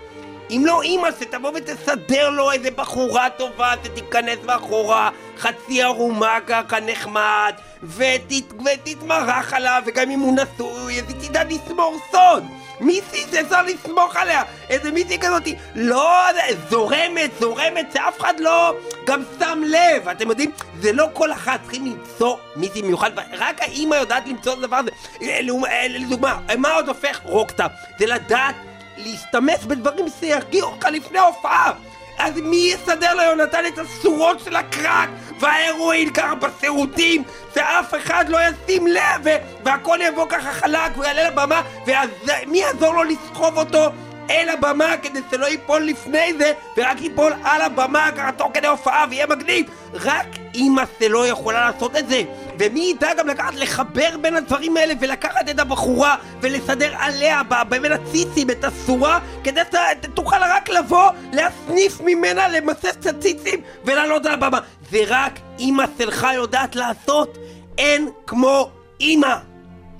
אם לא אימא שתבוא ותסדר לו איזה בחורה טובה שתיכנס מאחורה, חצי ערומה ככה נחמד, ות, ותתמרח עליו, וגם אם הוא נשוי, אז היא תדע לשמור סוד. מיסי שאפשר לסמוך עליה, איזה מיסי כזאתי, לא, זה- זורמת, זורמת, שאף אחד לא גם שם לב, אתם יודעים, זה לא כל אחת צריכים למצוא מיסי מיוחד, רק האימא יודעת למצוא את הדבר הזה. אה, אה, לדוגמה, מה עוד הופך רוקסטאר? זה לדעת להשתמש בדברים שירגיעו אותך לפני ההופעה. אז מי יסדר ליונתן את השורות של הקרק וההרואין? ככה בשירותים שאף אחד לא ישים לב והכל יבוא ככה חלק והוא יעלה לבמה ומי יעזור לו לסחוב אותו אל הבמה כדי שלא ייפול לפני זה ורק ייפול על הבמה ככה תוך כדי הופעה ויהיה מגניב? רק אימא שלו יכולה לעשות את זה ומי ידע גם לקחת לחבר בין הדברים האלה ולקחת את הבחורה ולסדר עליה בין הציצים את הסורה כדי שתוכל רק לבוא להסניף ממנה למסס את הציצים ולעלות על הבמה זה רק אימא שלך יודעת לעשות אין כמו אימא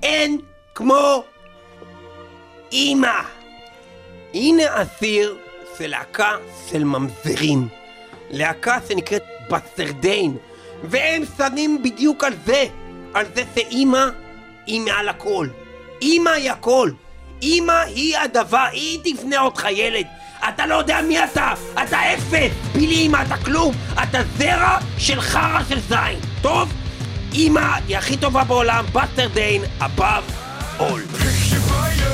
אין כמו אימא הנה אסיר של להקה של ממזרים. להקה שנקראת בסרדיין. והם שמים בדיוק על זה. על זה שאימא היא מעל הכל. אימא היא הכל. אימא היא הדבר, היא תבנה אותך ילד. אתה לא יודע מי אתה, אתה אפס, בלי אימא אתה כלום, אתה זרע של חרא של זין, טוב? אימא היא הכי טובה בעולם, בסטרדיין, above all.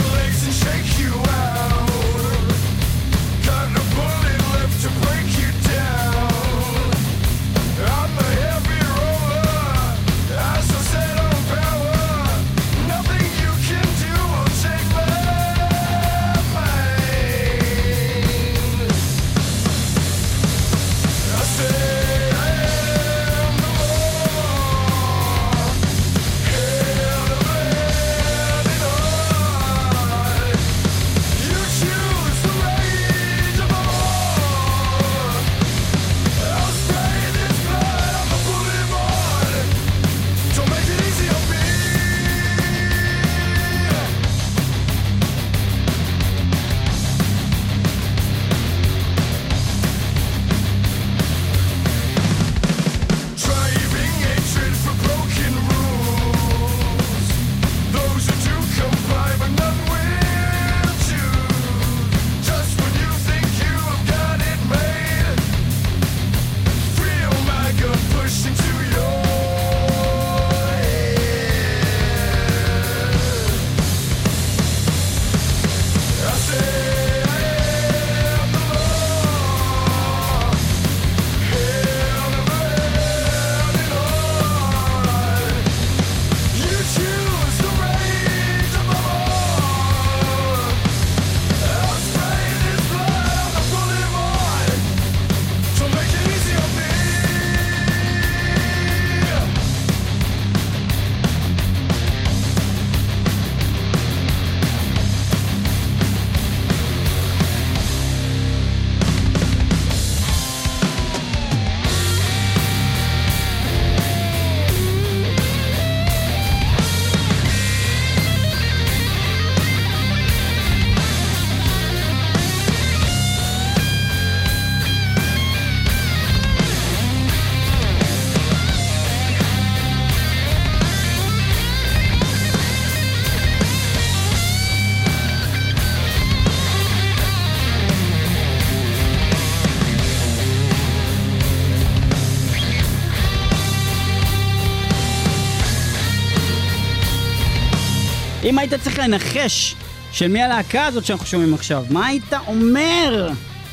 אם היית צריך לנחש של מי הלהקה הזאת שאנחנו שומעים עכשיו, מה היית אומר?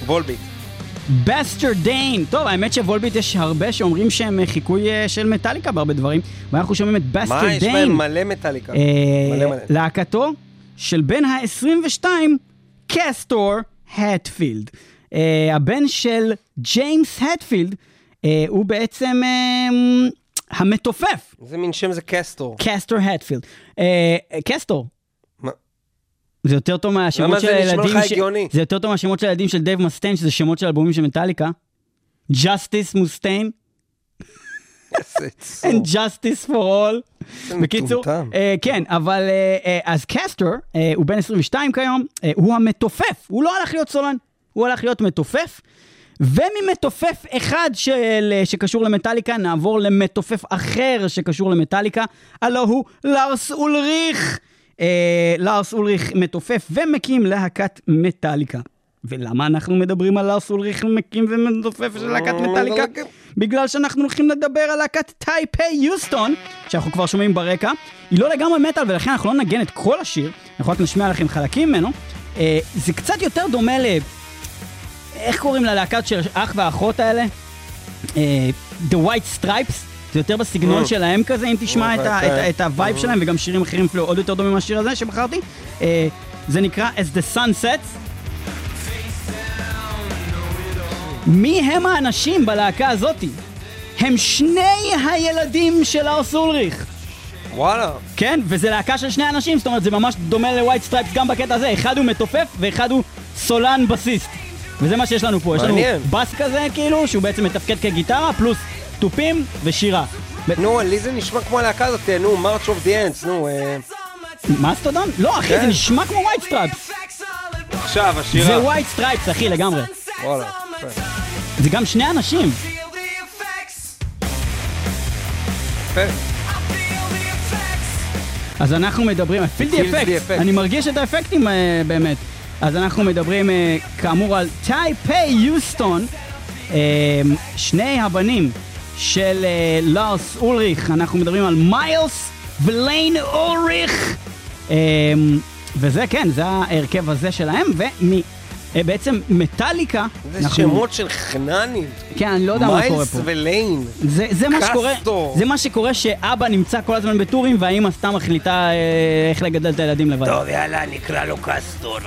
Volbeat. Bastardane. טוב, האמת ש Volbeat יש הרבה שאומרים שהם אה, חיקוי אה, של מטאליקה בהרבה דברים, ואנחנו שומעים את בסטר מה, יש דיין. בהם מלא מטאליקה. אה, מלא מלא. להקתו של בן ה-22, קסטור הטפילד. הבן של ג'יימס הטפילד הוא בעצם המתופף, איזה מין שם זה קסטור. קסטור הטפילד. אה, קסטור. מה? זה יותר טוב מהשמות למה של זה נשמע הילדים, לך ש- הגיוני? זה יותר טוב מהשמות של הילדים של דייב מוסטיין, שזה שמות של אלבומים של מטאליקה. Justice מוסטיין, and Justice for all. בקיצור. אה, כן, אבל אה, אה, אז קסטר, אה, הוא בן 22 כיום, אה, הוא המתופף, הוא לא הלך להיות סולן, הוא הלך להיות מתופף, וממתופף אחד של, אה, שקשור למטאליקה, נעבור למתופף אחר שקשור למטאליקה, הלו הוא לארס אולריך. אה, לארס אולריך מתופף ומקים להקת מטאליקה. ולמה אנחנו מדברים על לארס אולריך מקים ומתופף של להקת אה, מטאליקה? בגלל שאנחנו הולכים לדבר על להקת טייפי יוסטון, שאנחנו כבר שומעים ברקע. היא לא לגמרי מטאל, ולכן אנחנו לא נגן את כל השיר, אנחנו רק נשמיע לכם חלקים ממנו. אה, זה קצת יותר דומה ל... איך קוראים ללהקת של אח ואחות האלה? אה, The White Stripes. זה יותר בסגנון. שלהם כזה, אם תשמע את, ה- את, ה vibe. שלהם, וגם שירים אחרים אפילו עוד יותר דומים מהשיר הזה שבחרתי. אה, זה נקרא As the Sun Sets. מי הם האנשים בלהקה הזאתי? הם שני הילדים של לארס אולריך. וואלה. כן, וזה להקה של שני אנשים, זאת אומרת זה ממש דומה ל White Stripes גם בקטע הזה, אחד הוא מתופף ואחד הוא סולן בסיסט. וזה מה שיש לנו פה, יש לנו מעניין. בס כזה כאילו, שהוא בעצם מתפקד כגיטרה, פלוס תופים ושירה. נו, לי זה נשמע כמו הלהקה הזאת, נו, March of the Ends, נו, אה, מאסטודון? לא אחי, כן. זה נשמע כמו White Stripes. עכשיו, זה השירה. White Stripes אחי, לגמרי. וואלה. זה גם שני אנשים. אז אנחנו מדברים, feel the effects, effect. אני מרגיש את האפקטים אה, באמת. אז אנחנו מדברים אה, כאמור על טייפי יוסטון, אה, שני הבנים של אה, לארס אולריך, אנחנו מדברים על מיילס וליין אולריך, וזה כן, זה ההרכב הזה שלהם, ובעצם מטאליקה, זה אנחנו- שמות של חננים. כן, אני לא יודע מה קורה מיילס פה. וליין. זה, זה מה שקורה. זה מה שקורה שאבא נמצא כל הזמן בטורים והאימא סתם מחליטה אה, איך לגדל את הילדים לבד. טוב, יאללה, נקרא לו קסטור.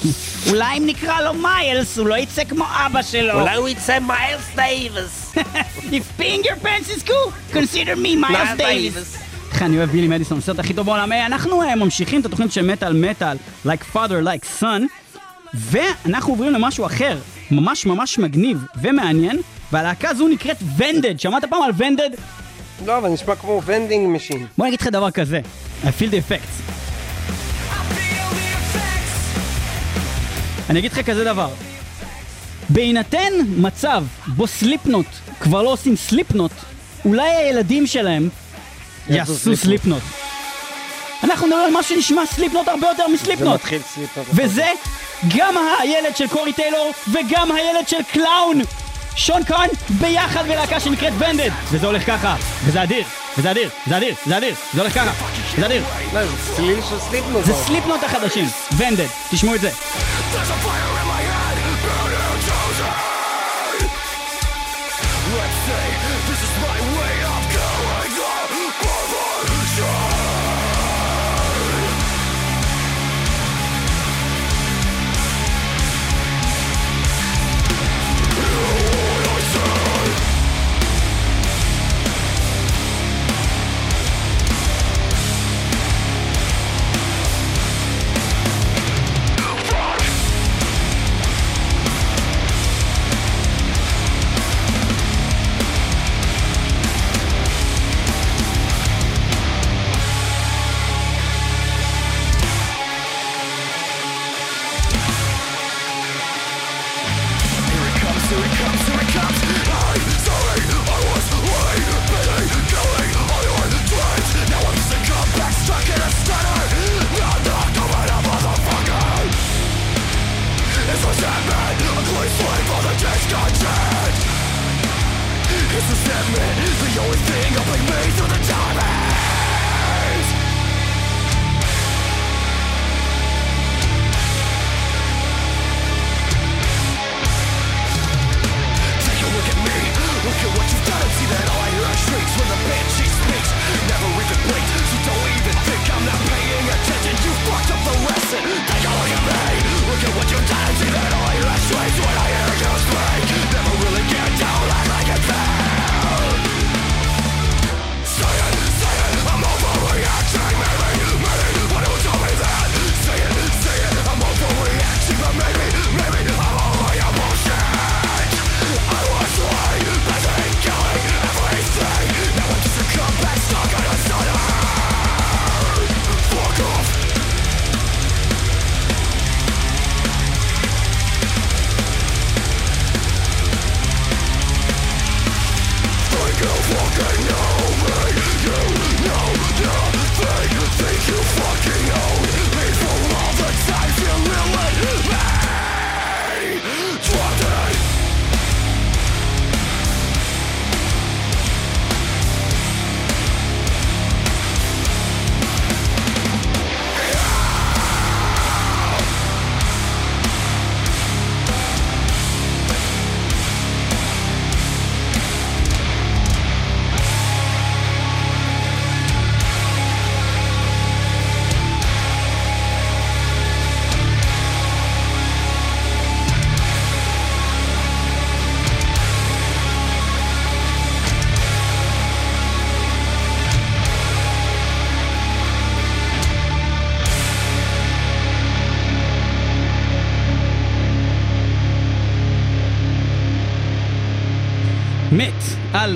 אולי אם נקרא לו מיילס הוא לא יצא כמו אבא שלו. אולי הוא יצא מיילס דייוויס. If peeing your pants is cool, consider me מיילס מיילס דייוויס. איך אני אוהב בילי מדיסון, הסרט הכי טוב בעולם. אה, אנחנו אה, ממשיכים את התוכנית של מטאל מטאל, like father like son, ואנחנו עוברים למשהו אחר, ממש ממש מגניב ומעניין, והלהקה הזו נקראת Vended. שמעת פעם על Vended? לא, אבל נשמע כמו vending machine. בוא אני אגיד לך דבר כזה, I feel the effects. אני אגיד לך כזה דבר, בהינתן מצב בו Slipknot כבר לא עושים Slipknot, אולי הילדים שלהם יעשו Slipknot. אנחנו נדבר על משהו שנשמע Slipknot הרבה יותר זה מ Slipknot. מתחיל Slipknot. וזה גם הילד של קורי טיילור וגם הילד של קלאון. שון קאן ביחד בלהקה שנקראת Vended. וזה הולך ככה, וזה אדיר, וזה אדיר, זה אדיר, זה אדיר, זה הולך ככה, זה אדיר. לא, זה Slipknot. זה Slipknot החדשים, Vended, תשמעו את זה.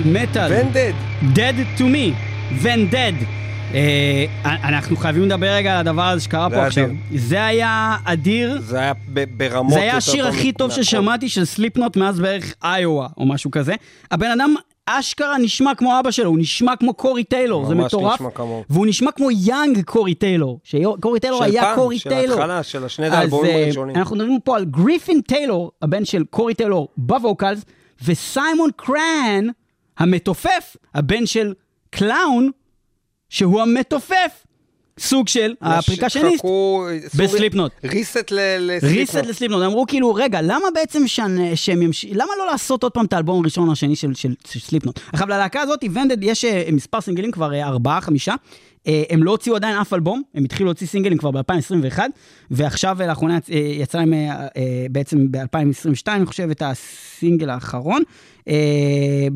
מטאל. Vended. Dead to me, Vended. אה, אנחנו חייבים לדבר רגע על הדבר הזה שקרה פה עכשיו. זה היה אדיר. זה היה ברמות זה היה השיר הכי טוב. ששמעתי של Slipknot מאז בערך איואה או משהו כזה. הבן אדם אשכרה נשמע כמו אבא שלו, הוא נשמע כמו קורי טיילור, זה מטורף. והוא נשמע כמו young קורי טיילור, שקורי טיילור של היה פעם, קורי של טיילור. ההתחלה, של השני האלבומים אה, הראשונים. אנחנו מדברים פה על גריפין טיילור, הבן של קורי טיילור ב vocals, וסיימון קראן, המתופף, הבן של קלאון, שהוא המתופף. סוג של ה percussionist. ב Slipknot. reset ל- reset ל Slipknot. ל Slipknot, אמרו כאילו, רגע, למה בעצם שאני- שהם ימש... למה לא לעשות עוד פעם את האלבום הראשון או השני של, של, של Slipknot? עכשיו, ללהקה הזאת, Vended, יש אה, מספר סינגלים, כבר אה, ארבעה, חמישה. אה, הם לא הוציאו עדיין אף אלבום, הם התחילו להוציא סינגלים כבר ב-2021, ועכשיו אה, לאחרונה אה, יצא להם בעצם ב-2022, אני חושב, את הסינגל האחרון,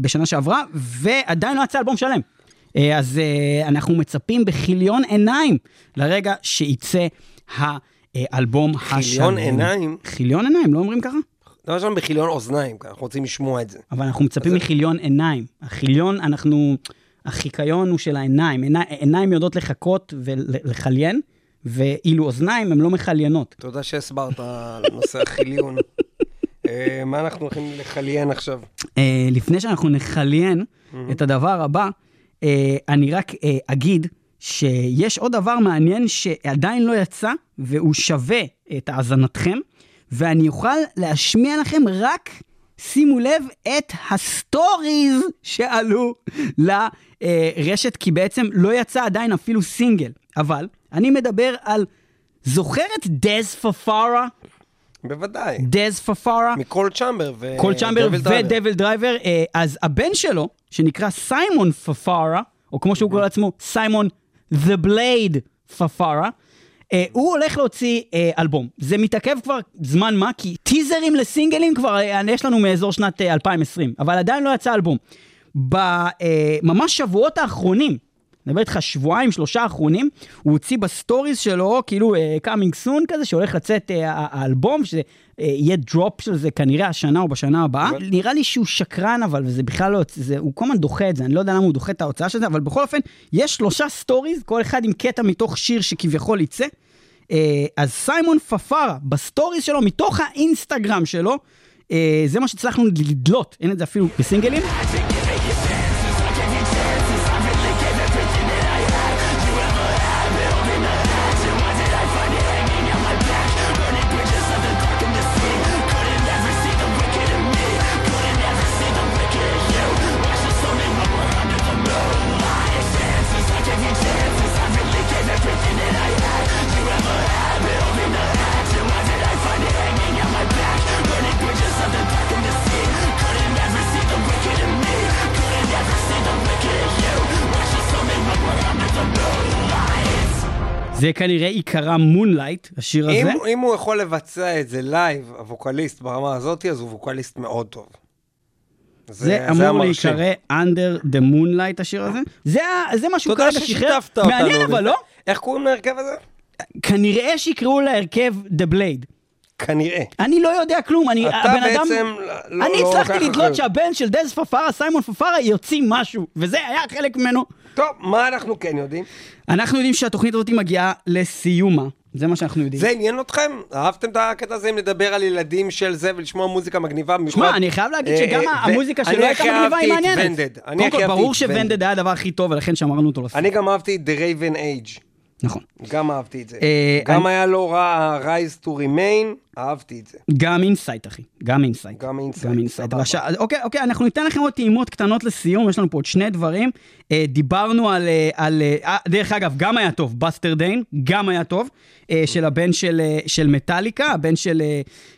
בשנה שעברה, ועדיין לא יצא אלבום שלם. אז אנחנו מצפים בכיליון עיניים לרגע שיצא האלבום השלם. חיליון עיניים? חיליון עיניים, לא אומרים ככה? לא, לנו בכיליון אוזניים, אנחנו רוצים לשמוע את זה. אבל אנחנו מצפים מחיליון עיניים. החיליון, אנחנו... החיקיון הוא של העיניים. עיני, עיניים יודעות לחכות ולחליין, ואילו אוזניים הן לא מחליינות. תודה שהסברת על נושא החיליון. אה, מה אנחנו הולכים לחליין עכשיו? אה, לפני שאנחנו נחליין את הדבר הבא, אה, אני רק אגיד שיש עוד דבר מעניין שעדיין לא יצא, והוא שווה את האזנתכם, ואני אוכל להשמיע לכם רק, שימו לב, את הסטוריז שעלו לרשת, כי בעצם לא יצא עדיין אפילו סינגל. אבל אני מדבר על, זוכרת דז פפארה? בוודאי. דז פפארה? מ Coal Chamber ו... Coal Chamber Driver. ו DevilDriver, אה, אז הבן שלו, שנקרא סיימון פפארה, או כמו שהוא קורא לעצמו, סיימון The Blade פפארה, אה, הוא הולך להוציא אה, אלבום. זה מתעכב כבר זמן מה, כי טיזרים לסינגלים כבר אה, יש לנו מאזור שנת אה, 2020, אבל עדיין לא יצא אלבום. בממש שבועות האחרונים, מדבר איתך שבועיים, שלושה האחרונים, הוא הוציא בסטוריז שלו, כאילו אה, coming soon כזה, שהולך לצאת ה- האלבום, שזה אה, יהיה drop של זה כנראה השנה או בשנה הבאה. אבל- נראה לי שהוא שקרן, אבל וזה בכלל לא, זה, הוא כל הזמן דוחה את זה, אני לא יודע למה הוא דוחה את ההוצאה של זה, אבל בכל אופן, יש שלושה סטוריז, כל אחד עם קטע מתוך שיר שכביכול יצא. אה, אז סיימון פפארה, בסטוריז שלו, מתוך האינסטגרם שלו, אה, זה מה שהצלחנו לדלות, אין את זה אפילו בסינגלים. זה כנראה ייקרא Moonlight, השיר הזה. אם, אם הוא יכול לבצע את זה לייב, הווקליסט ברמה הזאת, אז הוא ווקליסט מאוד טוב. זה אמור המרשים. להיקרא Under the Moonlight השיר הזה. זה זה מה שהוא כרגע שחרר. ששיתפת אותנו. מעניין אבל. לא? איך קוראים להרכב הזה? כנראה שיקראו להרכב The Blade. כנראה. אני לא יודע כלום, אני, אתה הבן אדם... בעצם לא- אני לא הצלחתי לוקח לדלות. שהבן של דז פפארה, סיימון פפארה, יוציא משהו, וזה היה חלק ממנו. טוב, מה אנחנו כן יודעים? אנחנו יודעים שהתוכנית הזאת מגיעה לסיומה, זה מה שאנחנו יודעים. זה עניין אתכם? אהבתם את הקטע הזה אם לדבר על ילדים של זה ולשמוע מוזיקה מגניבה? שמע, אני חייב להגיד אה, שגם אה, המוזיקה שלו אני הייתה הכי מגניבה, היא אהבתי את מעניינת. Vended. אני קודם הכי כל, ברור ש Vended היה הדבר הכי טוב, ולכן שמרנו אותו לסוף. אני גם אהבתי את The Raven Age. נכון. גם אהבתי את זה. אה, גם היה לא רע ה-Rise to Remain, אהבתי את זה. גם Incite, אחי. גם Incite. גם Incite, גם Incite. סבבה. אוקיי, אוקיי, אנחנו ניתן לכם עוד טעימות קטנות לסיום, יש לנו פה עוד שני דברים. אה, דיברנו על... אה, על דרך אגב, גם היה טוב, Bastardane, גם היה טוב, של הבן של, של מטאליקה, הבן של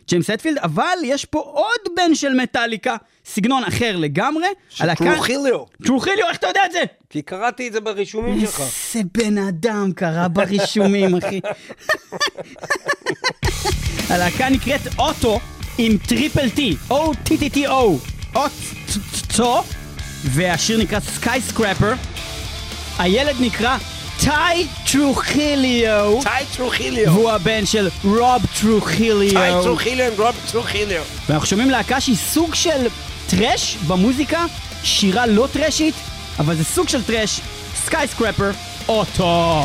ג'יימס הטפילד, אבל יש פה עוד בן של מטאליקה, סגנון אחר לגמרי. של טרוכיליו. טרוכיליו, איך אתה יודע את זה? כי קראתי את זה ברישומים שלך. איזה בן אדם קרא ברישומים, אחי. הלהקה נקראת OTTTO עם triple T, O-T-T-T-O, אוטו, והשיר נקרא Skyscraper. הילד נקרא טאי טרוכיליו, טי טרוכיליו. והוא הבן של רוב טרוכיליו. טרוכיליו עם רוב טרוכיליו. ואנחנו שומעים להקה שהיא סוג של thrash במוזיקה, שירה לא טרשית, אבל זה סוג של thrash, Skyscraper, OTTTO.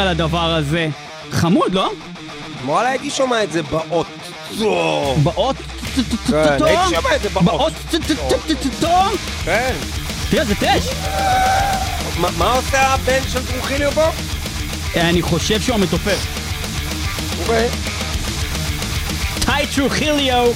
על הדבר הזה? חמוד, לא? וואלה, הייתי שומע את זה באות. באות... כן, הייתי שומע את זה באות. באות... כן. תראה, זה טרש. מה- עושה הבן של טרוחיליו פה? אני חושב שהוא המתופף. אוקיי. טי טרוחיליו.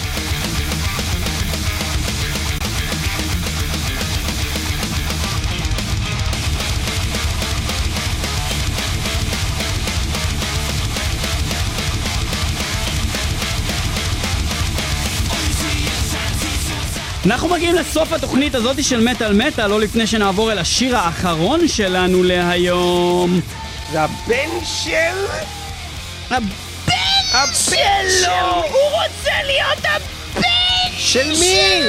אנחנו מגיעים לסוף התוכנית הזאת של מטאל מטאל, לא לפני שנעבור אל השיר האחרון שלנו להיום. זה הבן של... הבן שלו! הוא רוצה להיות הבן של מי?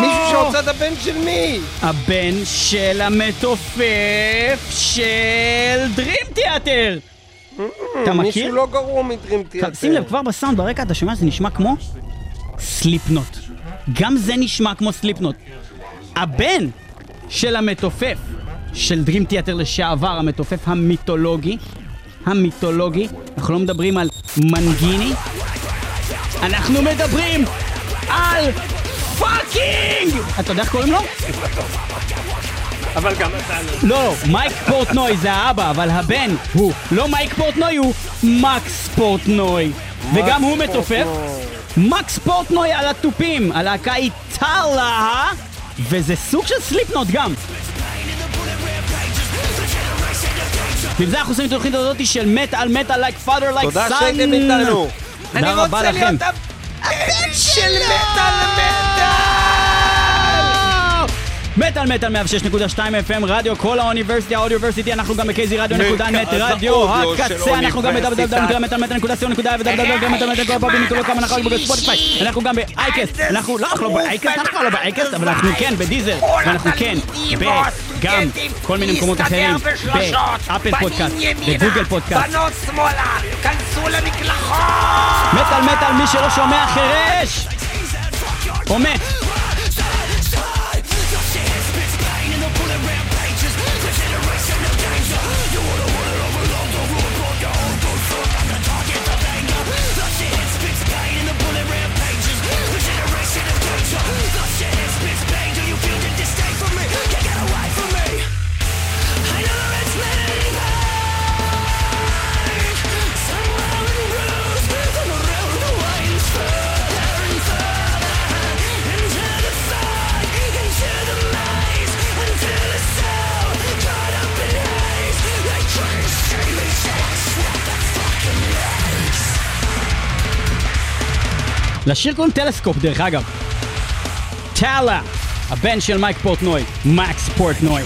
מישהו שרוצה את הבן של מי? הבן של המתופף של דרים תיאטר! אתה מכיר? מישהו לא גרוע מדרים תיאטר. שים לב, כבר בסאונד ברקע אתה שומע, זה נשמע כמו סליפנוט. גם זה נשמע כמו סליפנוט. הבן של המתופף של דרים ת'יאטר לשעבר, המתופף המיתולוגי, המיתולוגי, אנחנו לא מדברים על מנגיני, אנחנו מדברים על fucking! אתה יודע איך קוראים לו? אבל גם אתה לא. לא, מייק פורטנוי זה האבא, אבל הבן הוא לא מייק פורטנוי, הוא מקס פורטנוי. וגם הוא מתופף. מקס פורטנוי על התופים, הלהקה היא טאלה, וזה סוג של סליפנוט גם. ועם זה אנחנו עושים את התוכנית הזאת של מטאל מטאל like father like תודה son. שהייתם איתנו. אני תודה רוצה. להיות הבן של מטאל מטאל! מטאל מטאל 106.2 FM, רדיו קול האוניברסיטה, האוניברסיטה, אנחנו גם בקצה רדיו נקודה נט, רדיו הקצה, אנחנו גם ב- www.metal.co.il אנחנו אנחנו גם באייקסט, אנחנו לא, אנחנו לא באייקסט, אנחנו כבר לא באייקסט, אבל אנחנו כן בדיזל, ואנחנו כן גם כל מיני מקומות אחרים, באפל פודקאסט, בגוגל פודקאסט, בנות שמאלה, כנסו למקלחות! מטאל מטאל, מי שלא שומע חירש! או מת. לשיר קוראים טלסקופ דרך אגב. טאלה, הבן של מייק פורטנוי, מקס פורטנוי.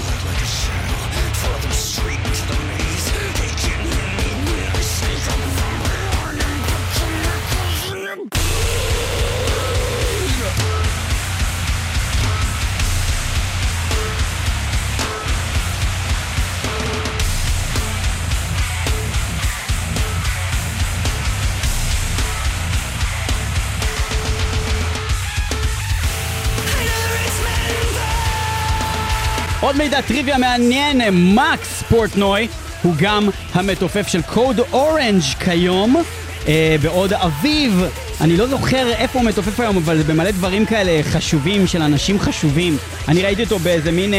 מידע טריוויה מעניין, מקס פורטנוי הוא גם המתופף של קוד אורנג' כיום, אה, בעוד אביו, אני לא זוכר איפה הוא מתופף היום, אבל במלא דברים כאלה חשובים של אנשים חשובים. אני ראיתי אותו באיזה מין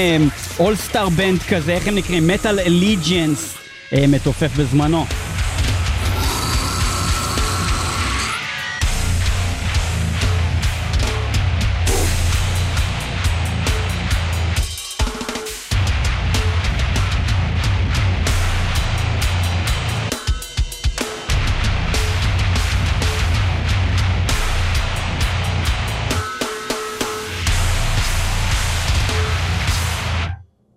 אולסטאר בנד כזה, איך הם נקראים? מטאל אליג'נס מתופף בזמנו.